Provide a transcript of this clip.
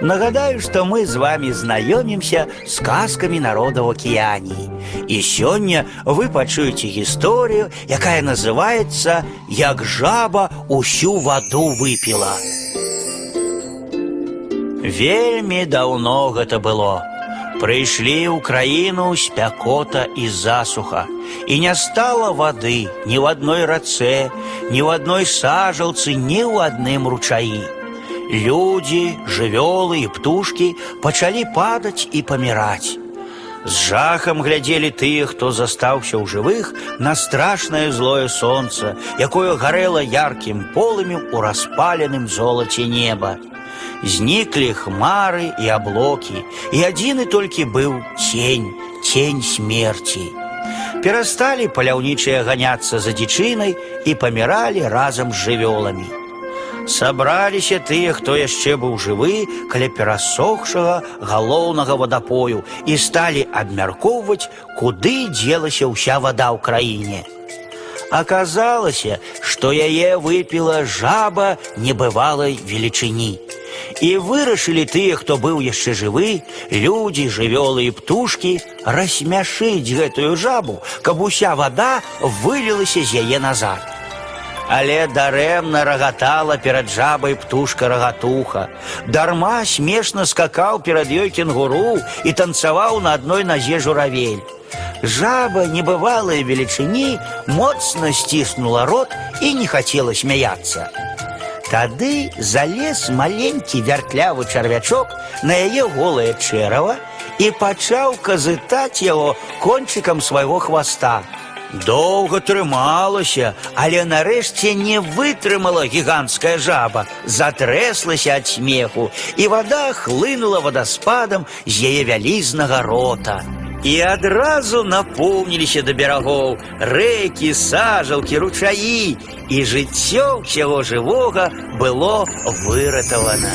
Нагадаю, что мы з вами знаёмімся з казкамі народаў акіяній. І сёння вы пачуеце гісторыю, якая называецца як жаба усю ваду выпіла. Вельмі даўно гэта было. Прыйшлі ў краіну спякота і засуха, і не стала вады ні ў адной рацэ, ні ў адной сажалцы, ні ў адным ручаі. Людзі, жывёлы і птушкі пачалі падаць і паміраць. З жахам глядзелі тыя, хто застаўся ў жывых на страшнае злое сонца, якое гарэла яркім полымем у распаленым золаце неба. Зніклі хмары і аблокі, і адзіны толькі быў цень, цень смерці. Перасталі паляўнічыя ганяцца за дзічынай і паміралі разам з жывёламі. Сабраліся тыя, хто яшчэ быў жывы каля перасохшага галоўнага вадапою і сталі абмяркоўваць, куды дзелася ўся вада ў краіне. Аказалася, што яе выпіла жаба небывалай велічыні. І вырашылі тыя, хто быў яшчэ жывы, людзі, жывёлы і птушкі рассмяшыць гэтую жабу, каб уся вада вылілася з яе назад. Але дарэмна рагатала перад жабай птушка рагатуха. Дарма смешна скакаў перад ёй кенгуру і танцаваў на адной назе журавель. Жаба небывалай велічыні моцна сціснула рот і не хацела смяяцца. Тады залез маленькі вяртлявы чарвячок на яе голае чэрава і пачаў казытаць яго кончыкам свайго хваста. Доўга трымалася, але нарэшце не вытрымала гіганцкая жаба, затрэслася ад смеху, і вада хлынула вадаспадам з яе вялізнага рота. І адразу напоўніліся да берагоў рэкі, сажалкі, ручаі, і жыццё ўсяго жывога было выратавана.